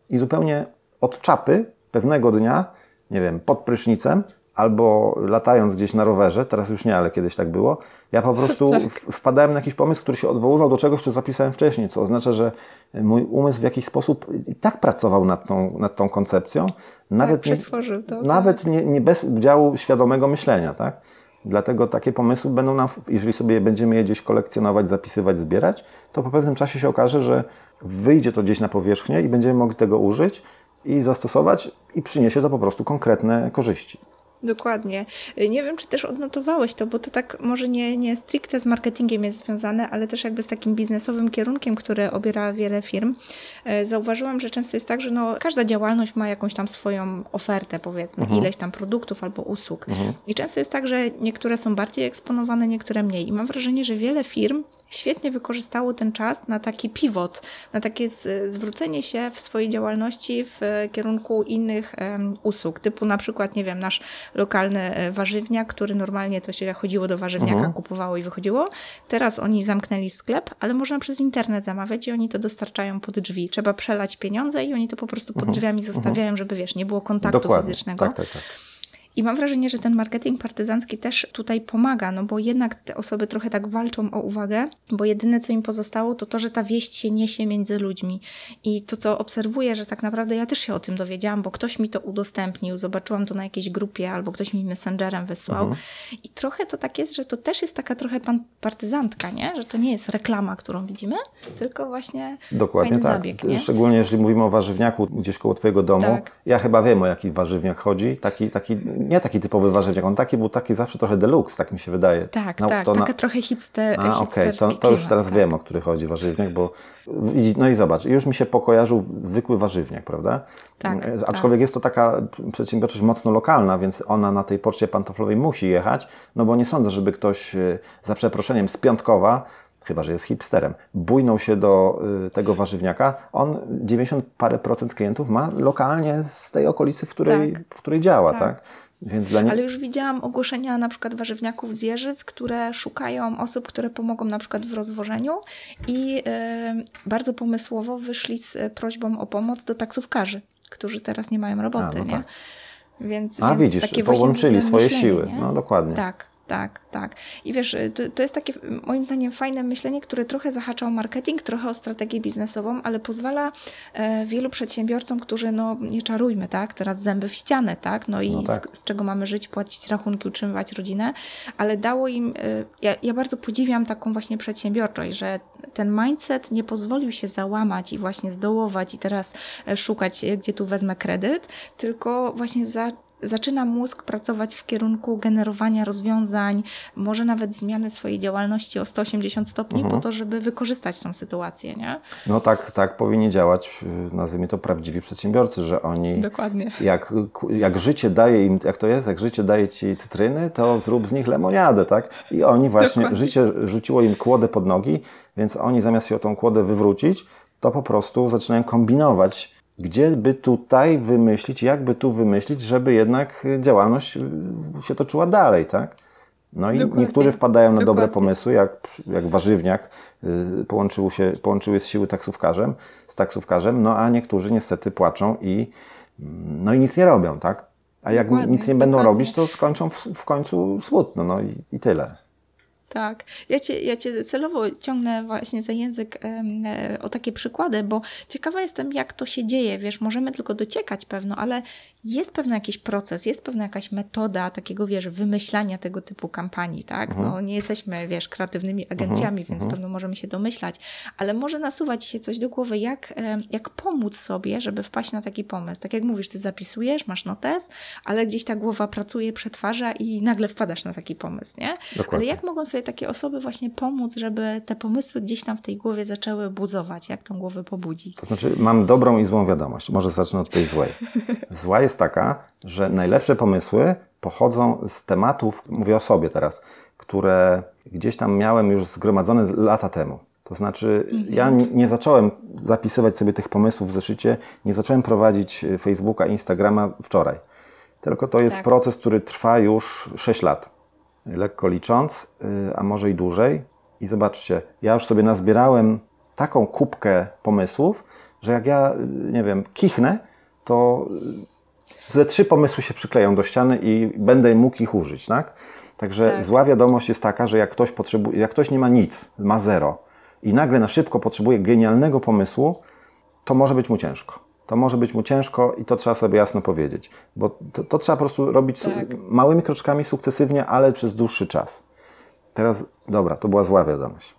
i zupełnie od czapy pewnego dnia, nie wiem, pod prysznicem albo latając gdzieś na rowerze, teraz już nie, ale kiedyś tak było, ja po prostu Tak. w- wpadałem na jakiś pomysł, który się odwoływał do czegoś, co zapisałem wcześniej, co oznacza, że mój umysł w jakiś sposób i tak pracował nad tą, nad tą koncepcją, nawet, nie, przetworzył to, nawet nie, nie bez udziału świadomego myślenia, tak? Dlatego takie pomysły będą nam, jeżeli sobie będziemy je gdzieś kolekcjonować, zapisywać, zbierać, to po pewnym czasie się okaże, że wyjdzie to gdzieś na powierzchnię i będziemy mogli tego użyć i zastosować i przyniesie to po prostu konkretne korzyści. Dokładnie. Y, Nie wiem, czy też odnotowałeś to, bo to tak może nie, nie stricte z marketingiem jest związane, ale też jakby z takim biznesowym kierunkiem, który obiera wiele firm. E, Zauważyłam, że często jest tak, że no, każda działalność ma jakąś tam swoją ofertę, powiedzmy, Mhm. ileś tam produktów albo usług. I często jest tak, że niektóre są bardziej eksponowane, niektóre mniej. I mam wrażenie, że wiele firm świetnie wykorzystało ten czas na taki pivot, na takie zwrócenie się w swojej działalności w e, kierunku innych usług, typu na przykład, nie wiem, nasz lokalny e, warzywniak, który normalnie to się chodziło do warzywniaka, Mhm. kupowało i wychodziło. Teraz oni zamknęli sklep, ale można przez internet zamawiać i oni to dostarczają pod drzwi. Trzeba przelać pieniądze i oni to po prostu pod drzwiami zostawiają, żeby wiesz, nie było kontaktu Mhm. Dokładnie. fizycznego. Tak, tak, tak. I mam wrażenie, że ten marketing partyzancki też tutaj pomaga, no bo jednak te osoby trochę tak walczą o uwagę, bo jedyne co im pozostało to to, że ta wieść się niesie między ludźmi. I to co obserwuję, że tak naprawdę ja też się o tym dowiedziałam, bo ktoś mi to udostępnił, zobaczyłam to na jakiejś grupie albo ktoś mi messengerem wysłał. Mhm. I trochę to tak jest, że to też jest taka trochę pan partyzantka, nie? Że to nie jest reklama, którą widzimy, tylko właśnie Dokładnie tak. zabieg, nie? Szczególnie jeżeli mówimy o warzywniaku gdzieś koło Twojego domu. Tak. Ja chyba wiem, o jaki warzywniak chodzi. Taki, taki nie taki typowy warzywniak, on taki był taki zawsze trochę deluxe, tak mi się wydaje. Tak, No, tak, to na- taka trochę hipster, A, okej, to, to już teraz tak. wiem, o który chodzi warzywniak, bo no i zobacz, już mi się pokojarzył zwykły warzywniak, prawda? Tak, E, tak. Aczkolwiek jest to taka przedsiębiorczość mocno lokalna, więc ona na tej poczcie pantoflowej musi jechać, no bo nie sądzę, żeby ktoś e, za przeproszeniem z Piątkowa, chyba że jest hipsterem, bujnął się do y, tego warzywniaka. On 90 parę procent klientów ma lokalnie z tej okolicy, w której, Tak. w której działa, Tak. tak? Nie... Ale już widziałam ogłoszenia na przykład warzywniaków z Jeżyc, które szukają osób, które pomogą na przykład w rozwożeniu i e, bardzo pomysłowo wyszli z prośbą o pomoc do taksówkarzy, którzy teraz nie mają roboty, A, no nie? tak. Więc, A więc widzisz, połączyli swoje siły. nie? No dokładnie. Tak, tak, tak. I wiesz, to, to jest takie moim zdaniem fajne myślenie, które trochę zahacza o marketing, trochę o strategię biznesową, ale pozwala e, wielu przedsiębiorcom, którzy no nie czarujmy, tak, teraz zęby w ścianę, tak, no i No tak. Z, z czego mamy żyć, płacić rachunki, utrzymywać rodzinę, ale dało im, e, ja, ja bardzo podziwiam taką właśnie przedsiębiorczość, że ten mindset nie pozwolił się załamać i właśnie zdołować i teraz e, szukać, e, gdzie tu wezmę kredyt, tylko właśnie za, zaczyna mózg pracować w kierunku generowania rozwiązań, może nawet zmiany swojej działalności o 180 stopni Mhm. po to, żeby wykorzystać tą sytuację, nie? No tak, tak powinni działać, nazwijmy to prawdziwi przedsiębiorcy, że oni Dokładnie. jak, jak życie daje im, jak to jest, jak życie daje ci cytryny, to zrób z nich lemoniadę, tak? I oni właśnie, Dokładnie. życie rzuciło im kłodę pod nogi, więc oni zamiast się o tą kłodę wywrócić, to po prostu zaczynają kombinować, gdzie by tutaj wymyślić, jak by tu wymyślić, żeby jednak y, działalność y, się toczyła dalej, tak? No i Dokładnie. niektórzy wpadają na dobre Dokładnie. pomysły, jak, jak warzywniak y, połączył się, połączyły z siły taksówkarzem, z taksówkarzem, no a niektórzy niestety płaczą i, mm, no i nic nie robią, tak? A jak Dokładnie, nic nie będą robić, to skończą w, w końcu smutno, no i, i tyle. Tak. Ja cię, ja cię celowo ciągnę właśnie za język e, o takie przykłady, bo ciekawa jestem, jak to się dzieje. Wiesz, możemy tylko dociekać pewno, ale jest pewien jakiś proces, jest pewna jakaś metoda takiego, wiesz, wymyślania tego typu kampanii, tak? Mhm. No nie jesteśmy, wiesz, kreatywnymi agencjami, więc mhm. pewno możemy się domyślać, ale może nasuwać się coś do głowy, jak, jak pomóc sobie, żeby wpaść na taki pomysł. Tak jak mówisz, ty zapisujesz, masz notes, ale gdzieś ta głowa pracuje, przetwarza i nagle wpadasz na taki pomysł, nie? Ale Dokładnie. jak mogą sobie takie osoby właśnie pomóc, żeby te pomysły gdzieś tam w tej głowie zaczęły buzować? Jak tą głowę pobudzić? To znaczy, mam dobrą i złą wiadomość. Może zacznę od tej złej. Zła jest taka, że najlepsze pomysły pochodzą z tematów, mówię o sobie teraz, które gdzieś tam miałem już zgromadzone lata temu. To znaczy, ja n- nie zacząłem zapisywać sobie tych pomysłów w zeszycie, nie zacząłem prowadzić y, Facebooka, Instagrama wczoraj. Tylko to jest Tak. proces, który trwa już 6 lat. Lekko licząc, y, a może i dłużej. I zobaczcie, ja już sobie nazbierałem taką kubkę pomysłów, że jak ja, y, nie wiem, kichnę, to ze trzy pomysły się przykleją do ściany i będę mógł ich użyć, tak? Także Tak. zła wiadomość jest taka, że jak ktoś potrzebuje, jak ktoś nie ma nic, ma zero i nagle na szybko potrzebuje genialnego pomysłu, to może być mu ciężko. To może być mu ciężko i to trzeba sobie jasno powiedzieć, bo to, to trzeba po prostu robić Tak. małymi kroczkami sukcesywnie, ale przez dłuższy czas. Teraz, dobra, to była zła wiadomość.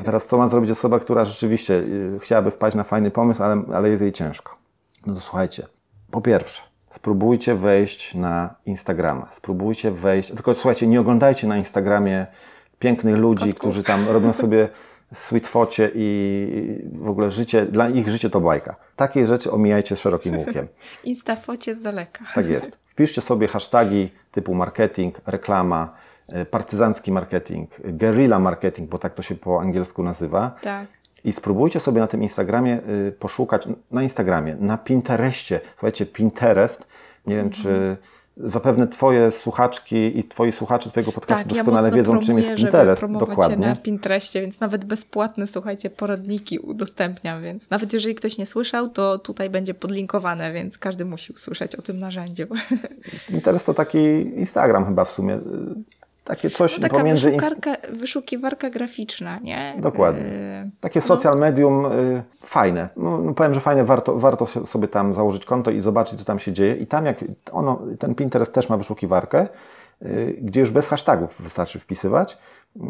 A teraz co ma zrobić osoba, która rzeczywiście y, chciałaby wpaść na fajny pomysł, ale, ale jest jej ciężko? No to słuchajcie, po pierwsze, spróbujcie wejść na Instagrama, spróbujcie wejść, tylko słuchajcie, nie oglądajcie na Instagramie pięknych ludzi, którzy tam robią sobie sweet focie i w ogóle życie, dla ich życie to bajka. Takie rzeczy omijajcie szerokim łukiem. Instafocie z daleka. Tak jest. Wpiszcie sobie hashtagi typu marketing, reklama, e, partyzancki marketing, guerrilla marketing, bo tak to się po angielsku nazywa. Tak. I spróbujcie sobie na tym Instagramie y, poszukać, na Instagramie, na Pinterestie. Słuchajcie, Pinterest, nie wiem czy zapewne Twoje słuchaczki i Twoi słuchacze Twojego podcastu doskonale mocno wiedzą, czym jest Pinterest. Dokładnie. na Pinterestie, więc nawet bezpłatne, słuchajcie, poradniki udostępniam, więc nawet jeżeli ktoś nie słyszał, to tutaj będzie podlinkowane, więc każdy musi usłyszeć o tym narzędziu. Pinterest to taki Instagram chyba w sumie. Takie coś No taka pomiędzy... wyszukarka, wyszukiwarka graficzna, nie? Dokładnie. Yy, Takie social medium y, fajne. No, no powiem, że fajne, warto, warto sobie tam założyć konto i zobaczyć, co tam się dzieje. I tam jak ono, ten Pinterest też ma wyszukiwarkę, y, gdzie już bez hashtagów wystarczy wpisywać.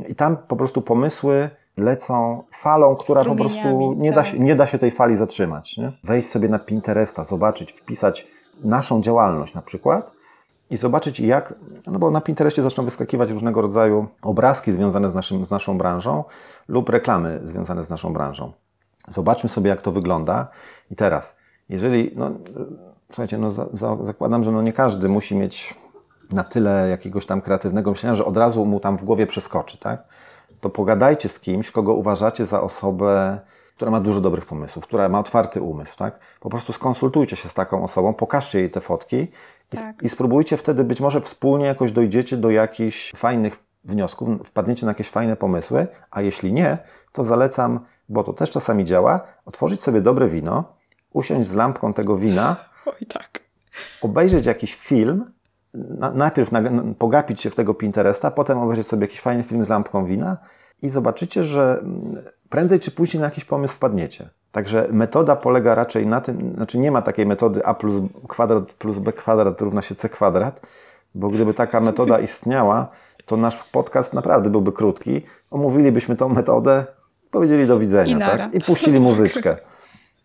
I tam po prostu pomysły lecą falą, która po prostu nie, da tak. się, nie da się tej fali zatrzymać. Nie? Wejść sobie na Pinteresta, zobaczyć, wpisać naszą działalność na przykład i zobaczyć jak, no bo na Pinterestie zaczną wyskakiwać różnego rodzaju obrazki związane z, naszym, z naszą branżą lub reklamy związane z naszą branżą. Zobaczmy sobie, jak to wygląda. I teraz, jeżeli, no, słuchajcie, no, za, za, zakładam, że no nie każdy musi mieć na tyle jakiegoś tam kreatywnego myślenia, że od razu mu tam w głowie przeskoczy, tak? To pogadajcie z kimś, kogo uważacie za osobę, która ma dużo dobrych pomysłów, która ma otwarty umysł, tak? Po prostu skonsultujcie się z taką osobą, pokażcie jej te fotki Tak. i spróbujcie wtedy być może wspólnie jakoś dojdziecie do jakichś fajnych wniosków, wpadniecie na jakieś fajne pomysły, a jeśli nie, to zalecam, bo to też czasami działa, otworzyć sobie dobre wino, usiąść z lampką tego wina, Oj, tak. obejrzeć jakiś film, na, najpierw na, pogapić się w tego Pinteresta, potem obejrzeć sobie jakiś fajny film z lampką wina i zobaczycie, że mm, prędzej czy później na jakiś pomysł wpadniecie. Także metoda polega raczej na tym, znaczy nie ma takiej metody a plus kwadrat plus b kwadrat równa się c kwadrat, bo gdyby taka metoda istniała, to nasz podcast naprawdę byłby krótki. Omówilibyśmy tą metodę, powiedzieli do I widzenia nara. tak? i puścili muzyczkę.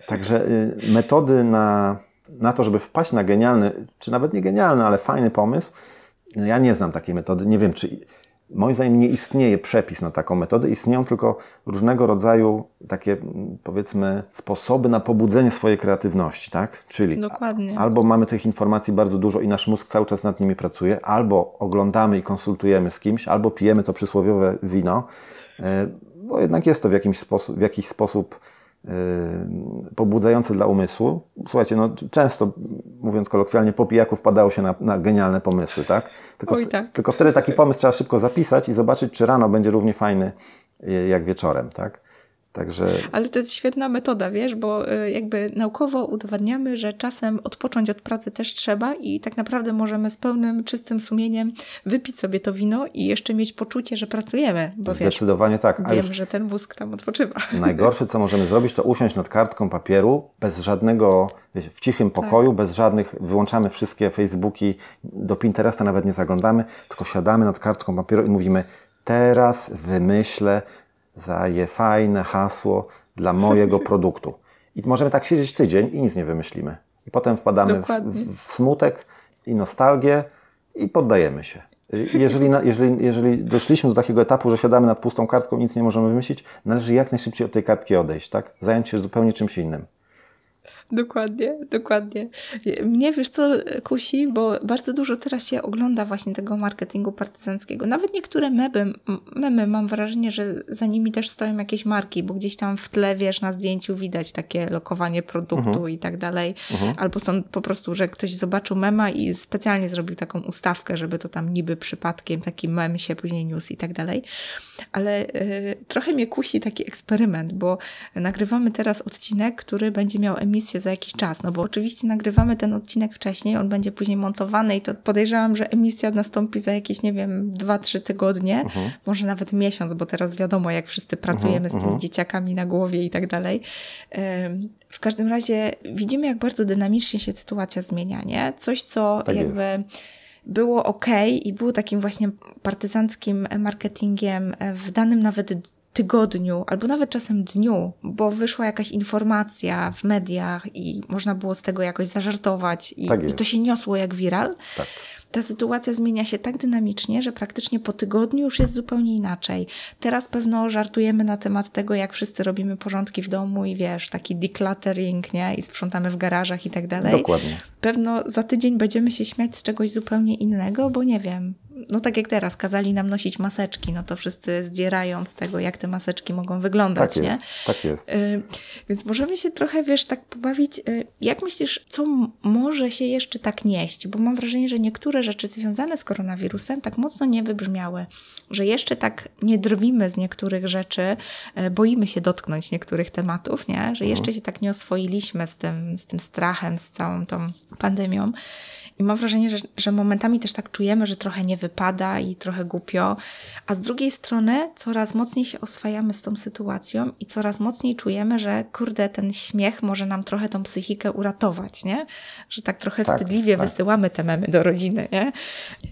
Także y, metody na, na to, żeby wpaść na genialny, czy nawet nie genialny, ale fajny pomysł, no ja nie znam takiej metody. Nie wiem, czy moim zdaniem nie istnieje przepis na taką metodę. Istnieją tylko różnego rodzaju takie, mm, powiedzmy, sposoby na pobudzenie swojej kreatywności, tak? Czyli Dokładnie. albo mamy tych informacji bardzo dużo i nasz mózg cały czas nad nimi pracuje, albo oglądamy i konsultujemy z kimś, albo pijemy to przysłowiowe wino, e, bo jednak jest to w, jakimś sposób, w jakiś sposób pobudzające dla umysłu. Słuchajcie, no, często, mówiąc kolokwialnie, po pijaku wpadało się na, na genialne pomysły, tak? Tylko, Oj, tak. tylko wtedy taki pomysł trzeba szybko zapisać i zobaczyć, czy rano będzie równie fajny e, jak wieczorem, tak? Także Ale to jest świetna metoda, wiesz, bo y, jakby naukowo udowadniamy, że czasem odpocząć od pracy też trzeba i tak naprawdę możemy z pełnym, czystym sumieniem wypić sobie to wino i jeszcze mieć poczucie, że pracujemy, bo wiesz, zdecydowanie tak. A wiem, że ten mózg tam odpoczywa. Najgorsze, co możemy zrobić, to usiąść nad kartką papieru bez żadnego, wiecie, w cichym Tak. pokoju, bez żadnych, wyłączamy wszystkie Facebooki, do Pinteresta nawet nie zaglądamy, tylko siadamy nad kartką papieru i mówimy, teraz wymyślę zaje fajne hasło dla mojego produktu. I możemy tak siedzieć tydzień i nic nie wymyślimy. I potem wpadamy w, w, smutek i nostalgię i poddajemy się. Jeżeli, jeżeli, jeżeli doszliśmy do takiego etapu, że siadamy nad pustą kartką i nic nie możemy wymyślić, należy jak najszybciej od tej kartki odejść, tak? Zająć się zupełnie czymś innym. Dokładnie, dokładnie. Mnie wiesz co kusi, bo bardzo dużo teraz się ogląda właśnie tego marketingu partyzanckiego. Nawet niektóre memy, memy mam wrażenie, że za nimi też stoją jakieś marki, bo gdzieś tam w tle, wiesz, na zdjęciu widać takie lokowanie produktu Mhm. i tak dalej. Mhm. Albo są po prostu, że ktoś zobaczył mema i specjalnie zrobił taką ustawkę, żeby to tam niby przypadkiem taki mem się później niósł i tak dalej. Ale y, trochę mnie kusi taki eksperyment, bo nagrywamy teraz odcinek, który będzie miał emisję za jakiś czas. No bo oczywiście nagrywamy ten odcinek wcześniej, on będzie później montowany i to podejrzewam, że emisja nastąpi za jakieś, nie wiem, 2-3 tygodnie, Mhm. może nawet miesiąc, bo teraz wiadomo, jak wszyscy pracujemy z tymi mhm. dzieciakami na głowie i tak dalej. W każdym razie widzimy, jak bardzo dynamicznie się sytuacja zmienia, nie? Coś, co Tak jakby było ok i było takim właśnie partyzanckim marketingiem w danym nawet tygodniu, albo nawet czasem dniu, bo wyszła jakaś informacja w mediach i można było z tego jakoś zażartować i, Tak i to się niosło jak viral. Tak. Ta sytuacja zmienia się tak dynamicznie, że praktycznie po tygodniu już jest zupełnie inaczej. Teraz pewno żartujemy na temat tego, jak wszyscy robimy porządki w domu i wiesz, taki decluttering, nie? I sprzątamy w garażach i tak dalej. Dokładnie. Pewno za tydzień będziemy się śmiać z czegoś zupełnie innego, bo nie wiem. No tak jak teraz, kazali nam nosić maseczki, no to wszyscy zdzierają z tego, jak te maseczki mogą wyglądać, Tak nie? jest. Tak jest. Y, Więc możemy się trochę, wiesz, tak pobawić. y, Jak myślisz, co może się jeszcze tak nieść? Bo mam wrażenie, że niektóre rzeczy związane z koronawirusem tak mocno nie wybrzmiały, że jeszcze tak nie drwimy z niektórych rzeczy, y, boimy się dotknąć niektórych tematów, nie? Że jeszcze się tak nie oswoiliśmy z tym, z tym strachem, z całą tą pandemią. I mam wrażenie, że, że momentami też tak czujemy, że trochę nie wypada i trochę głupio, a z drugiej strony coraz mocniej się oswajamy z tą sytuacją i coraz mocniej czujemy, że kurde, ten śmiech może nam trochę tą psychikę uratować, nie? Że tak trochę Tak, wstydliwie tak. wysyłamy te memy do rodziny, nie?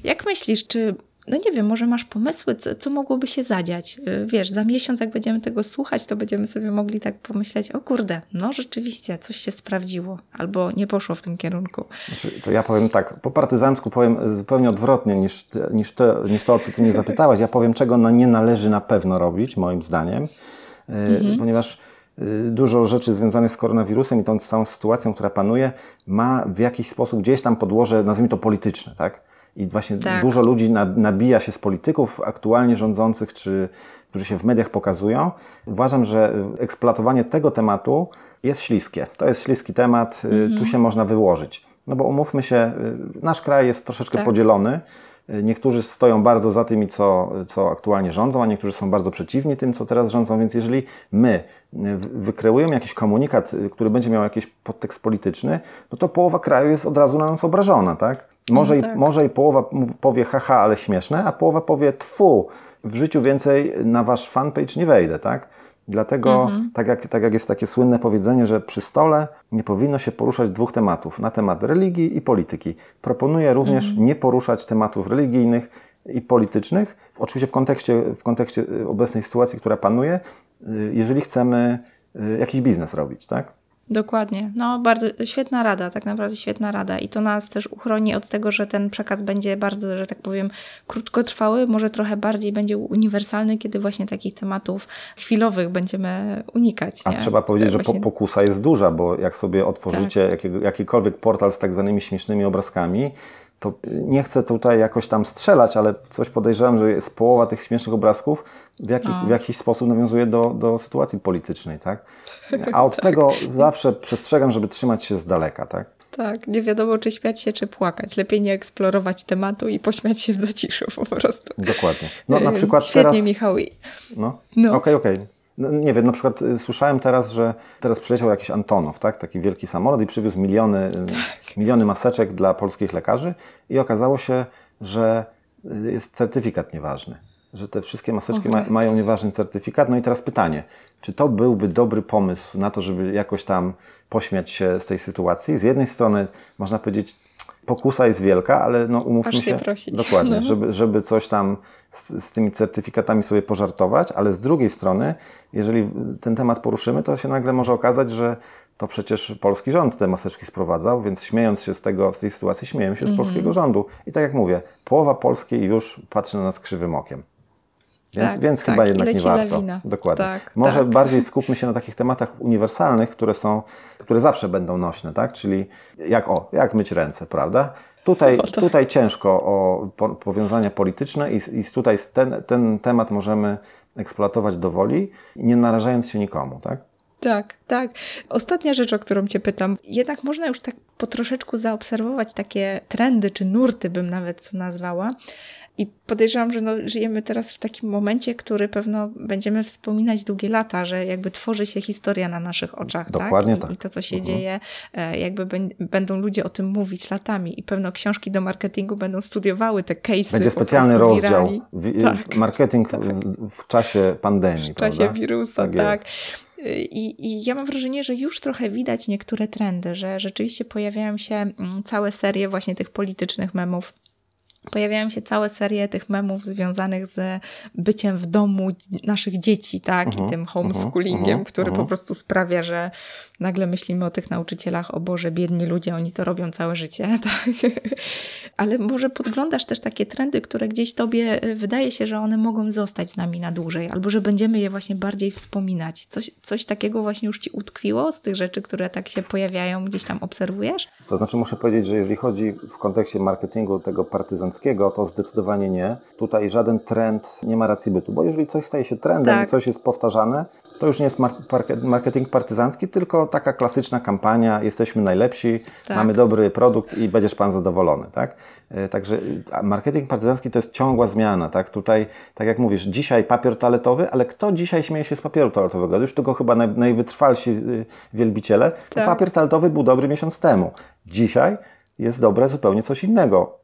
Jak myślisz, czy no nie wiem, może masz pomysły, co, co mogłoby się zadziać. Y, wiesz, za miesiąc, jak będziemy tego słuchać, to będziemy sobie mogli tak pomyśleć, o kurde, no rzeczywiście, coś się sprawdziło, albo nie poszło w tym kierunku. Znaczy, to ja powiem tak, po partyzancku powiem zupełnie odwrotnie niż, niż, to, niż to, o co ty mnie zapytałaś. Ja powiem, czego nie należy na pewno robić, moim zdaniem, mhm. ponieważ Y, dużo rzeczy związanych z koronawirusem i tą całą sytuacją, która panuje, ma w jakiś sposób gdzieś tam podłoże, nazwijmy to polityczne, tak? I właśnie tak. dużo ludzi nabija się z polityków aktualnie rządzących, czy którzy się w mediach pokazują. Uważam, że eksploatowanie tego tematu jest śliskie. To jest śliski temat, mhm. tu się można wyłożyć. No bo umówmy się, y, nasz kraj jest troszeczkę tak. podzielony. Niektórzy stoją bardzo za tymi, co, co aktualnie rządzą, a niektórzy są bardzo przeciwni tym, co teraz rządzą, więc jeżeli my wykreujemy jakiś komunikat, który będzie miał jakiś podtekst polityczny, no to połowa kraju jest od razu na nas obrażona, tak? Może, no tak. I, może i połowa powie haha, ale śmieszne, a połowa powie tfu, w życiu więcej na wasz fanpage nie wejdę, tak? Dlatego, mhm. tak, jak, tak jak jest takie słynne powiedzenie, że przy stole nie powinno się poruszać dwóch tematów, na temat religii i polityki. Proponuję również mhm. nie poruszać tematów religijnych i politycznych, oczywiście w kontekście, w kontekście obecnej sytuacji, która panuje, y, jeżeli chcemy y, jakiś biznes robić, tak? Dokładnie. No, bardzo świetna rada, tak naprawdę świetna rada. I to nas też uchroni od tego, że ten przekaz będzie bardzo, że tak powiem, krótkotrwały, może trochę bardziej będzie uniwersalny, kiedy właśnie takich tematów chwilowych będziemy unikać. A trzeba powiedzieć, że właśnie... pokusa jest duża, bo jak sobie otworzycie tak. jakiego, jakikolwiek portal z tak zwanymi śmiesznymi obrazkami, to nie chcę tutaj jakoś tam strzelać, ale coś podejrzewam, że jest połowa tych śmiesznych obrazków w, jaki, w jakiś sposób nawiązuje do, do sytuacji politycznej, tak? A od tak. tego zawsze przestrzegam, żeby trzymać się z daleka, tak? Tak, nie wiadomo czy śmiać się, czy płakać. Lepiej nie eksplorować tematu i pośmiać się w zaciszu po prostu. Dokładnie. No na przykład Świetnie, teraz... Michał. No, no. okej, okay, okej. Okay. No, nie wiem, na przykład y, słyszałem teraz, że teraz przyleciał jakiś Antonow, tak? taki wielki samolot i przywiózł miliony, y, tak. miliony maseczek dla polskich lekarzy i okazało się, że y, jest certyfikat nieważny. Że te wszystkie maseczki ma, mają nieważny certyfikat. No i teraz pytanie, czy to byłby dobry pomysł na to, żeby jakoś tam pośmiać się z tej sytuacji? Z jednej strony można powiedzieć, pokusa jest wielka, ale no umówmy Aż się, się dokładnie, no. żeby, żeby coś tam z, z, tymi certyfikatami sobie pożartować, ale z drugiej strony, jeżeli ten temat poruszymy, to się nagle może okazać, że to przecież polski rząd te maseczki sprowadzał, więc śmiejąc się z, tego, z tej sytuacji, śmiejemy się z mm -hmm. polskiego rządu. I tak jak mówię, połowa Polski już patrzy na nas krzywym okiem. Więc, tak, więc tak. chyba jednak nie warto. Lawina. Dokładnie. Tak, Może tak. bardziej skupmy się na takich tematach uniwersalnych, które są, które zawsze będą nośne, tak? Czyli jak o, jak myć ręce, prawda? Tutaj, tak. tutaj ciężko o powiązania polityczne i, i tutaj ten, ten temat możemy eksploatować do woli, nie narażając się nikomu, tak? Tak, tak. Ostatnia rzecz, o którą Cię pytam. Jednak można już tak po troszeczku zaobserwować takie trendy, czy nurty bym nawet to nazwała, i podejrzewam, że no, żyjemy teraz w takim momencie, który pewno będziemy wspominać długie lata, że jakby tworzy się historia na naszych oczach. Tak? Dokładnie tak. I, tak. I to, co się mhm. dzieje, e, jakby będą ludzie o tym mówić latami i pewno książki do marketingu będą studiowały te case'y. Będzie specjalny rozdział w, tak, marketing tak. W, w, czasie pandemii. W czasie prawda? wirusa, tak. tak. I, I, ja mam wrażenie, że już trochę widać niektóre trendy, że rzeczywiście pojawiają się mm, całe serie właśnie tych politycznych memów pojawiają się całe serie tych memów związanych z byciem w domu naszych dzieci, tak, uh -huh, i mhm, tym homeschoolingiem, uh mhm, -huh, który uh -huh. po mhm. prostu sprawia, że nagle myślimy o tych nauczycielach, o Boże, biedni ludzie, oni to robią całe życie, tak. Ale może podglądasz też takie trendy, które gdzieś tobie y, wydaje się, że one mogą zostać z nami na dłużej, albo że będziemy je właśnie bardziej wspominać. Coś, coś takiego właśnie już ci utkwiło z tych rzeczy, które tak się pojawiają, gdzieś tam obserwujesz? To znaczy muszę powiedzieć, że jeżeli chodzi w kontekście marketingu tego partyzanckiego, to zdecydowanie nie. Tutaj żaden trend nie ma racji bytu, bo jeżeli coś staje się trendem tak. i coś jest powtarzane, to już nie jest marketing partyzancki, tylko taka klasyczna kampania, jesteśmy najlepsi, tak. mamy dobry produkt i będziesz Pan zadowolony, tak? E, także marketing partyzancki to jest ciągła zmiana, tak? Tutaj, tak jak mówisz, dzisiaj papier toaletowy, ale kto dzisiaj śmieje się z papieru toaletowego? Już tylko chyba naj, najwytrwalsi y, wielbiciele. Tak. papier toaletowy był dobry miesiąc temu. Dzisiaj jest dobre zupełnie coś innego.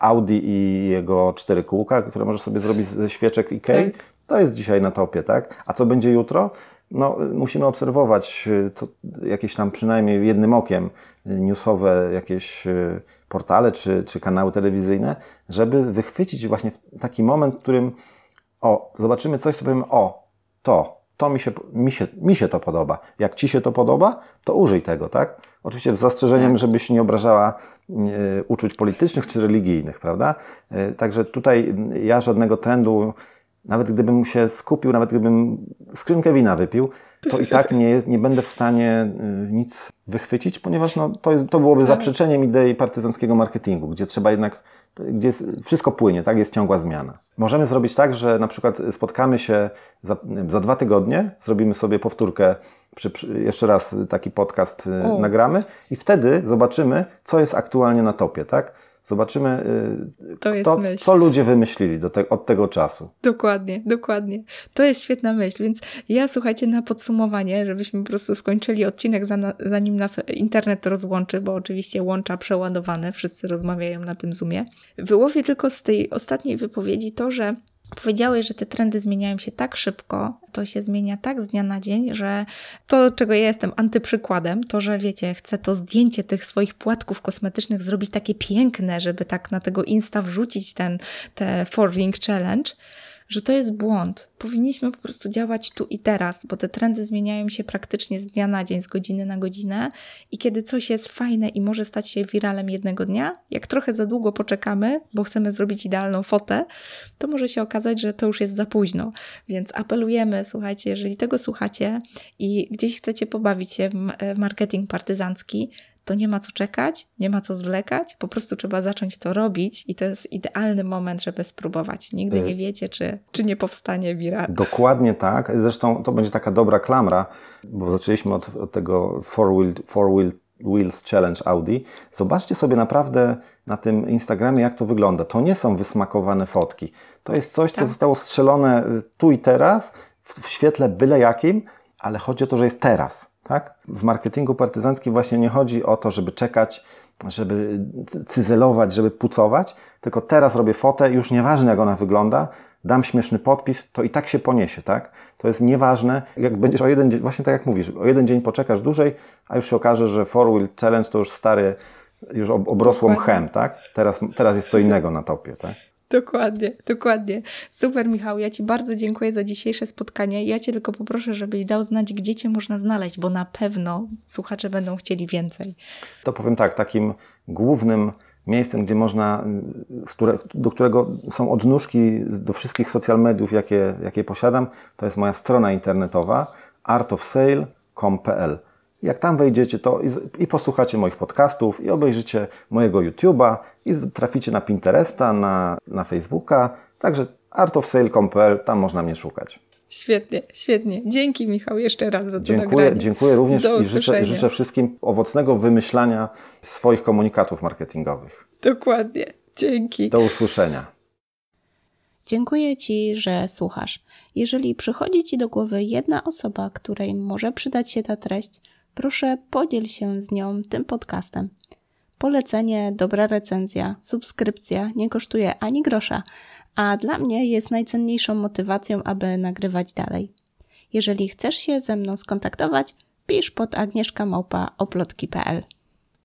Audi i jego cztery kółka, które możesz sobie zrobić ze świeczek IKEA, tak. to jest dzisiaj na topie, tak? A co będzie jutro? No, musimy obserwować to, jakieś tam przynajmniej jednym okiem newsowe jakieś portale czy, czy kanały telewizyjne, żeby wychwycić właśnie taki moment, w którym o, zobaczymy coś, co powiemy, o, to, to mi się, mi, się, mi się to podoba. Jak Ci się to podoba, to użyj tego, tak? Oczywiście z zastrzeżeniem, tak. żebyś nie obrażała uczuć politycznych czy religijnych, prawda? Także tutaj ja żadnego trendu, nawet gdybym się skupił, nawet gdybym skrzynkę wina wypił, to i tak nie, nie będę w stanie y, nic wychwycić, ponieważ no, to, jest, to byłoby tak. zaprzeczeniem idei partyzanckiego marketingu, gdzie trzeba jednak, gdzie jest, wszystko płynie, tak, jest ciągła zmiana. Możemy zrobić tak, że na przykład spotkamy się za, za dwa tygodnie, zrobimy sobie powtórkę, przy, przy, jeszcze raz taki podcast y, nagramy i wtedy zobaczymy, co jest aktualnie na topie, tak? Zobaczymy, y, kto, co ludzie wymyślili te, od tego czasu. Dokładnie, dokładnie. To jest świetna myśl, więc ja słuchajcie na podsumowanie, żebyśmy po prostu skończyli odcinek zanim nas internet rozłączy, bo oczywiście łącza przeładowane, wszyscy rozmawiają na tym Zoomie. Wyłowię tylko z tej ostatniej wypowiedzi to, że Powiedziałeś, że te trendy zmieniają się tak szybko, to się zmienia tak z dnia na dzień, że to, czego ja jestem antyprzykładem, to, że wiecie, chcę to zdjęcie tych swoich płatków kosmetycznych zrobić takie piękne, żeby tak na tego Insta wrzucić ten te Four Ring Challenge, że to jest błąd. Powinniśmy po prostu działać tu i teraz, bo te trendy zmieniają się praktycznie z dnia na dzień, z godziny na godzinę i kiedy coś jest fajne i może stać się wiralem jednego dnia, jak trochę za długo poczekamy, bo chcemy zrobić idealną fotę, to może się okazać, że to już jest za późno. Więc apelujemy, słuchajcie, jeżeli tego słuchacie i gdzieś chcecie pobawić się w marketing partyzancki, to nie ma co czekać, nie ma co zwlekać, po prostu trzeba zacząć to robić i to jest idealny moment, żeby spróbować. Nigdy nie y. wiecie, czy, czy nie powstanie viral. Dokładnie tak. Zresztą to będzie taka dobra klamra, bo zaczęliśmy od, od tego four, wheel, four wheel, Wheels Challenge Audi. Zobaczcie sobie naprawdę na tym Instagramie, jak to wygląda. To nie są wysmakowane fotki. To jest coś, co tak. zostało strzelone tu i teraz, w, w świetle byle jakim, ale chodzi o to, że jest teraz. Tak? W marketingu partyzanckim właśnie nie chodzi o to, żeby czekać, żeby cyzelować, żeby pucować, tylko teraz robię fotę, już nieważne jak ona wygląda, dam śmieszny podpis, to i tak się poniesie, tak? To jest nieważne, jak będziesz o jeden dzień, właśnie tak jak mówisz, o jeden dzień poczekasz dłużej, a już się okaże, że Four Wheel Challenge to już stary, już obrosło mchem, tak? Teraz, teraz jest co innego na topie, tak? Dokładnie, dokładnie. Super, Michał. Ja Ci bardzo dziękuję za dzisiejsze spotkanie. Ja Cię tylko poproszę, żebyś dał znać, gdzie Cię można znaleźć, bo na pewno słuchacze będą chcieli więcej. To powiem tak, takim głównym miejscem, gdzie można, do którego są odnóżki do wszystkich social mediów, jakie, jakie posiadam, to jest moja strona internetowa artofsale.com.pl. Jak tam wejdziecie, to i, i, posłuchacie moich podcastów, i obejrzycie mojego YouTube'a, i traficie na Pinteresta, na, na Facebooka. Także artofsale.pl, tam można mnie szukać. Świetnie, świetnie. Dzięki Michał jeszcze raz za to dziękuję, nagranie. Dziękuję również i życzę, życzę wszystkim owocnego wymyślania swoich komunikatów marketingowych. Dokładnie. Dzięki. Do usłyszenia. Dziękuję Ci, że słuchasz. Jeżeli przychodzi Ci do głowy jedna osoba, której może przydać się ta treść, proszę podziel się z nią tym podcastem. Polecenie, dobra recenzja, subskrypcja nie kosztuje ani grosza, a dla mnie jest najcenniejszą motywacją, aby nagrywać dalej. Jeżeli chcesz się ze mną skontaktować, pisz pod agnieszkamałpa.oplotki.pl